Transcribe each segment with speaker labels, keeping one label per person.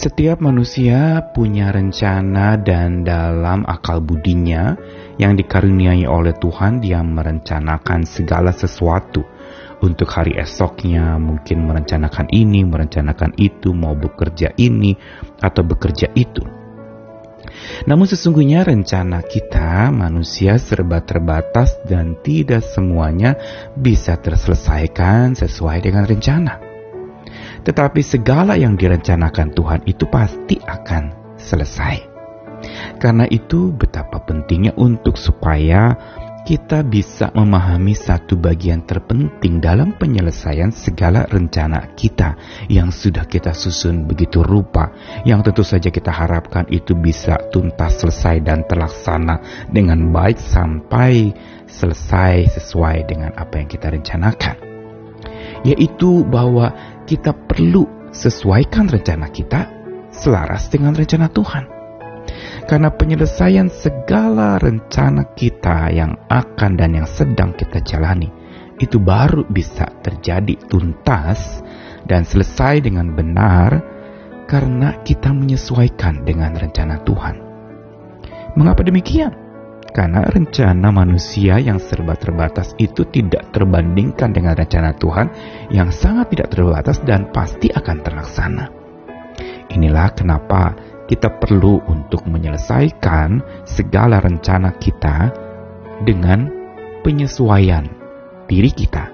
Speaker 1: Setiap manusia punya rencana dan dalam akal budinya yang dikaruniai oleh Tuhan dia merencanakan segala sesuatu untuk hari esoknya mungkin merencanakan ini, merencanakan itu, mau bekerja ini atau bekerja itu. Namun sesungguhnya rencana kita manusia serba terbatas dan tidak semuanya bisa terselesaikan sesuai dengan rencana. Tetapi segala yang direncanakan Tuhan itu pasti akan selesai. Karena itu betapa pentingnya untuk supaya kita bisa memahami satu bagian terpenting dalam penyelesaian segala rencana kita yang sudah kita susun begitu rupa, yang tentu saja kita harapkan itu bisa tuntas selesai dan terlaksana dengan baik sampai selesai sesuai dengan apa yang kita rencanakan. Yaitu bahwa kita perlu sesuaikan rencana kita selaras dengan rencana Tuhan. Karena penyelesaian segala rencana kita yang akan dan yang sedang kita jalani itu baru bisa terjadi tuntas dan selesai dengan benar karena kita menyesuaikan dengan rencana Tuhan. Mengapa demikian? Karena rencana manusia yang serba terbatas itu tidak terbandingkan dengan rencana Tuhan yang sangat tidak terbatas dan pasti akan terlaksana. Inilah kenapa kita perlu untuk menyelesaikan segala rencana kita dengan penyesuaian diri kita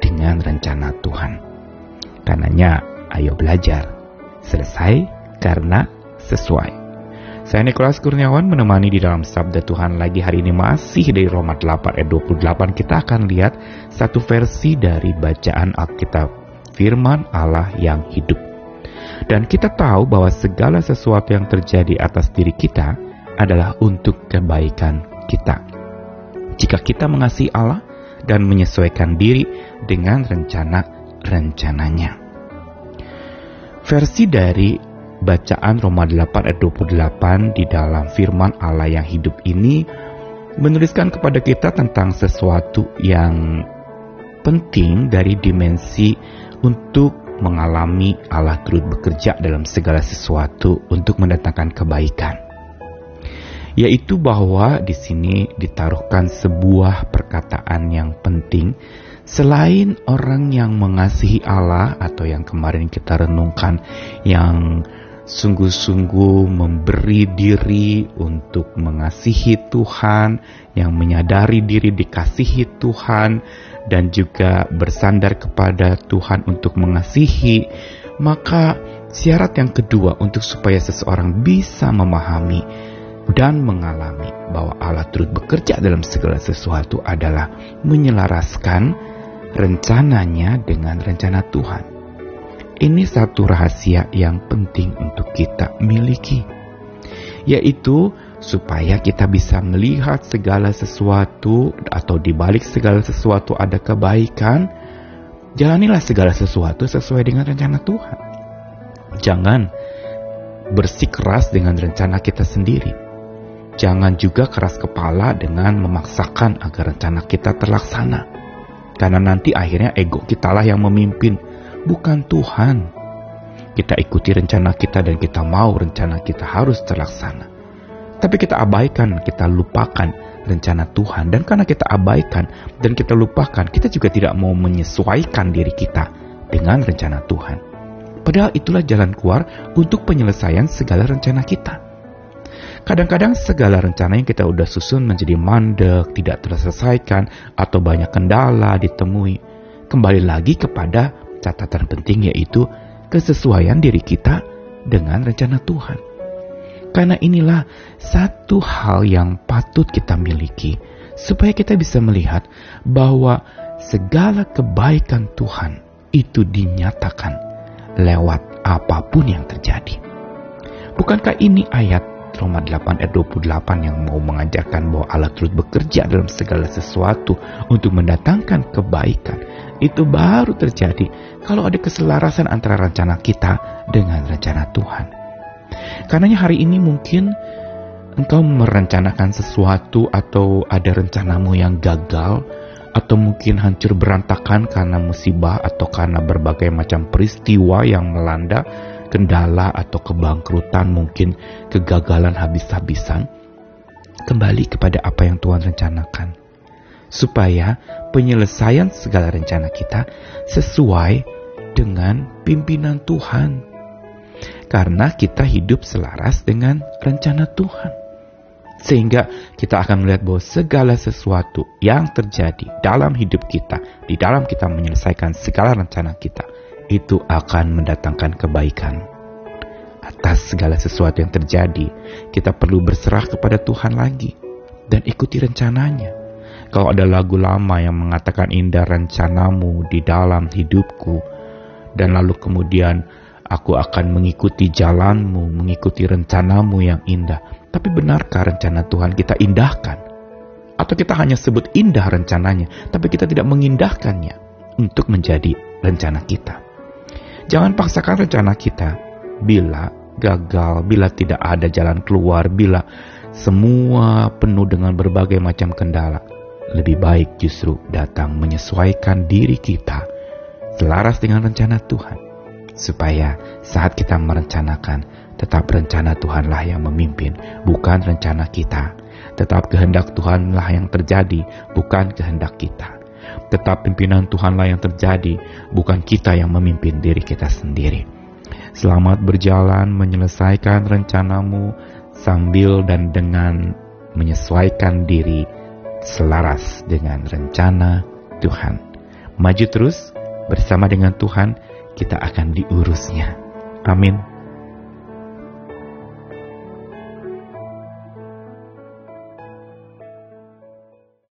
Speaker 1: dengan rencana Tuhan. Karenanya, ayo belajar. Selesai karena sesuai. Saya Nikolas Kurniawan menemani di dalam Sabda Tuhan lagi hari ini masih dari Roma 8 ayat 28 kita akan lihat satu versi dari bacaan Alkitab firman Allah yang hidup. Dan kita tahu bahwa segala sesuatu yang terjadi atas diri kita adalah untuk kebaikan kita. Jika kita mengasihi Allah dan menyesuaikan diri dengan rencana-rencananya. Versi dari bacaan Roma 8 ayat 28 di dalam firman Allah yang hidup ini menuliskan kepada kita tentang sesuatu yang penting dari dimensi untuk mengalami Allah turut bekerja dalam segala sesuatu untuk mendatangkan kebaikan. Yaitu bahwa di sini ditaruhkan sebuah perkataan yang penting selain orang yang mengasihi Allah atau yang kemarin kita renungkan yang sungguh-sungguh memberi diri untuk mengasihi Tuhan, yang menyadari diri dikasihi Tuhan, dan juga bersandar kepada Tuhan untuk mengasihi, maka syarat yang kedua untuk supaya seseorang bisa memahami dan mengalami bahwa Allah turut bekerja dalam segala sesuatu adalah menyelaraskan rencananya dengan rencana Tuhan. Ini satu rahasia yang penting untuk kita miliki, yaitu supaya kita bisa melihat segala sesuatu atau dibalik segala sesuatu ada kebaikan. Jalanilah segala sesuatu sesuai dengan rencana Tuhan. Jangan bersikeras dengan rencana kita sendiri. Jangan juga keras kepala dengan memaksakan agar rencana kita terlaksana. Karena nanti akhirnya ego kitalah yang memimpin bukan Tuhan. Kita ikuti rencana kita dan kita mau rencana kita harus terlaksana. Tapi kita abaikan, kita lupakan rencana Tuhan. Dan karena kita abaikan dan kita lupakan, kita juga tidak mau menyesuaikan diri kita dengan rencana Tuhan. Padahal itulah jalan keluar untuk penyelesaian segala rencana kita. Kadang-kadang segala rencana yang kita udah susun menjadi mandek, tidak terselesaikan, atau banyak kendala ditemui. Kembali lagi kepada catatan penting yaitu kesesuaian diri kita dengan rencana Tuhan. Karena inilah satu hal yang patut kita miliki supaya kita bisa melihat bahwa segala kebaikan Tuhan itu dinyatakan lewat apa pun yang terjadi. Bukankah ini ayat Roma 8 ayat 28 yang mau mengajarkan bahwa Allah terus bekerja dalam segala sesuatu untuk mendatangkan kebaikan. Itu baru terjadi kalau ada keselarasan antara rencana kita dengan rencana Tuhan. Karenanya hari ini mungkin engkau merencanakan sesuatu atau ada rencanamu yang gagal atau mungkin hancur berantakan karena musibah atau karena berbagai macam peristiwa yang melanda kendala atau kebangkrutan, mungkin kegagalan habis-habisan, kembali kepada apa yang Tuhan rencanakan. Supaya penyelesaian segala rencana kita sesuai dengan pimpinan Tuhan. Karena kita hidup selaras dengan rencana Tuhan. Sehingga kita akan melihat bahwa segala sesuatu yang terjadi dalam hidup kita, di dalam kita menyelesaikan segala rencana kita, itu akan mendatangkan kebaikan. Atas segala sesuatu yang terjadi, kita perlu berserah kepada Tuhan lagi dan ikuti rencananya. Kalau ada lagu lama yang mengatakan indah rencanamu di dalam hidupku, dan lalu kemudian aku akan mengikuti jalanmu, mengikuti rencanamu yang indah, tapi benarkah rencana Tuhan kita indahkan? Atau kita hanya sebut indah rencananya, tapi kita tidak mengindahkannya untuk menjadi rencana kita. Jangan paksakan rencana kita bila gagal, bila tidak ada jalan keluar, bila semua penuh dengan berbagai macam kendala. Lebih baik justru datang menyesuaikan diri kita selaras dengan rencana Tuhan. Supaya saat kita merencanakan, Tetap rencana Tuhanlah yang memimpin, bukan rencana kita. Tetap kehendak Tuhanlah yang terjadi, bukan kehendak kita. Tetap pimpinan Tuhanlah yang terjadi, bukan kita yang memimpin diri kita sendiri. Selamat berjalan menyelesaikan rencanamu sambil dan dengan menyesuaikan diri selaras dengan rencana Tuhan. Maju terus bersama dengan Tuhan, kita akan diurusnya. Amin.